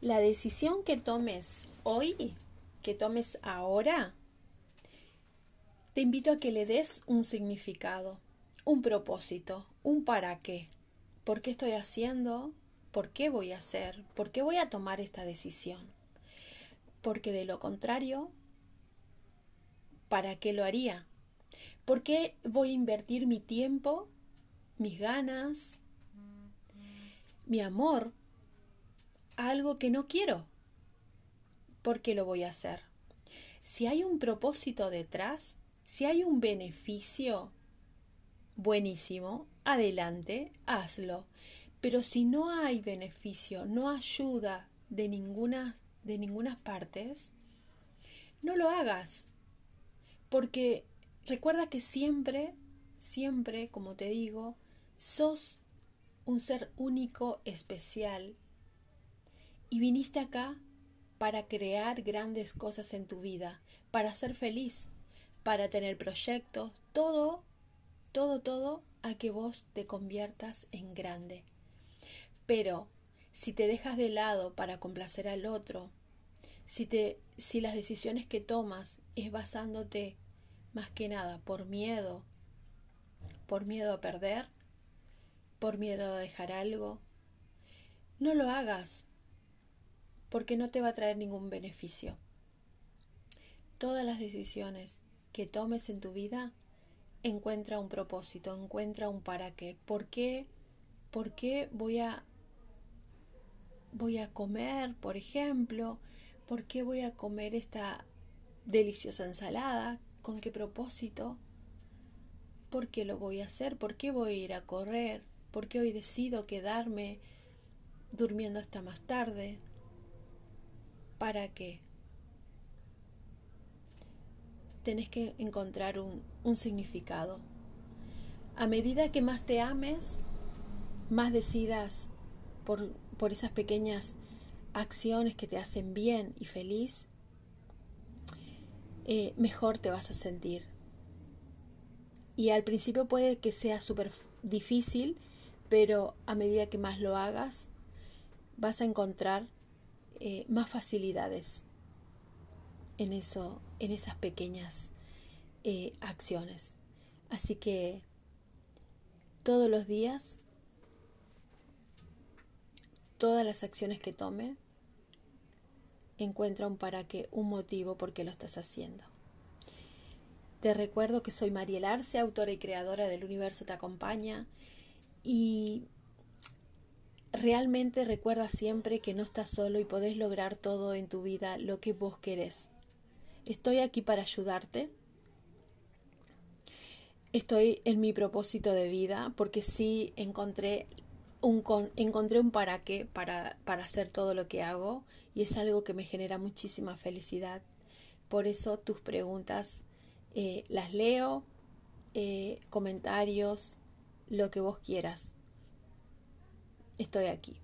La decisión que tomes hoy, que tomes ahora, te invito a que le des un significado, un propósito, un para qué. ¿Por qué estoy haciendo? ¿Por qué voy a hacer? ¿Por qué voy a tomar esta decisión? Porque de lo contrario, ¿para qué lo haría? ¿Por qué voy a invertir mi tiempo, mis ganas, mi amor algo que no quiero? ¿Por qué lo voy a hacer? Si hay un propósito detrás, si hay un beneficio, buenísimo, adelante, hazlo. Pero si no hay beneficio, no ayuda de ninguna de ninguna partes, no lo hagas. Porque recuerda que siempre, siempre, como te digo, sos un ser único, especial. Y viniste acá para crear grandes cosas en tu vida, para ser feliz, para tener proyectos, todo, todo, todo a que vos te conviertas en grande. Pero si te dejas de lado para complacer al otro, si, te, si las decisiones que tomas es basándote más que nada por miedo, por miedo a perder, por miedo a dejar algo, no lo hagas porque no te va a traer ningún beneficio. Todas las decisiones que tomes en tu vida, encuentra un propósito, encuentra un para qué. ¿Por qué? ¿Por qué voy a voy a comer, por ejemplo? ¿Por qué voy a comer esta deliciosa ensalada? ¿Con qué propósito? ¿Por qué lo voy a hacer? ¿Por qué voy a ir a correr? ¿Por qué hoy decido quedarme durmiendo hasta más tarde? ¿Para qué? tenés que encontrar un, significado. A medida que más te ames, más decidas por, por esas pequeñas acciones que te hacen bien y feliz, eh, mejor te vas a sentir. Y al principio puede que sea súper difícil, pero a medida que más lo hagas, vas a encontrar eh, más facilidades en eso, en esas pequeñas eh, acciones. Así que todos los días, todas las acciones que tome, encuentra un para qué, un motivo por qué lo estás haciendo. Te recuerdo que soy Mariel Arce, autora y creadora del Universo Te Acompaña y realmente recuerda siempre que no estás solo y podés lograr todo en tu vida lo que vos querés. Estoy aquí para ayudarte. Estoy en mi propósito de vida porque sí encontré un, encontré un para qué para, para hacer todo lo que hago y es algo que me genera muchísima felicidad. Por eso tus preguntas eh, las leo, eh, comentarios, lo que vos quieras. Estoy aquí.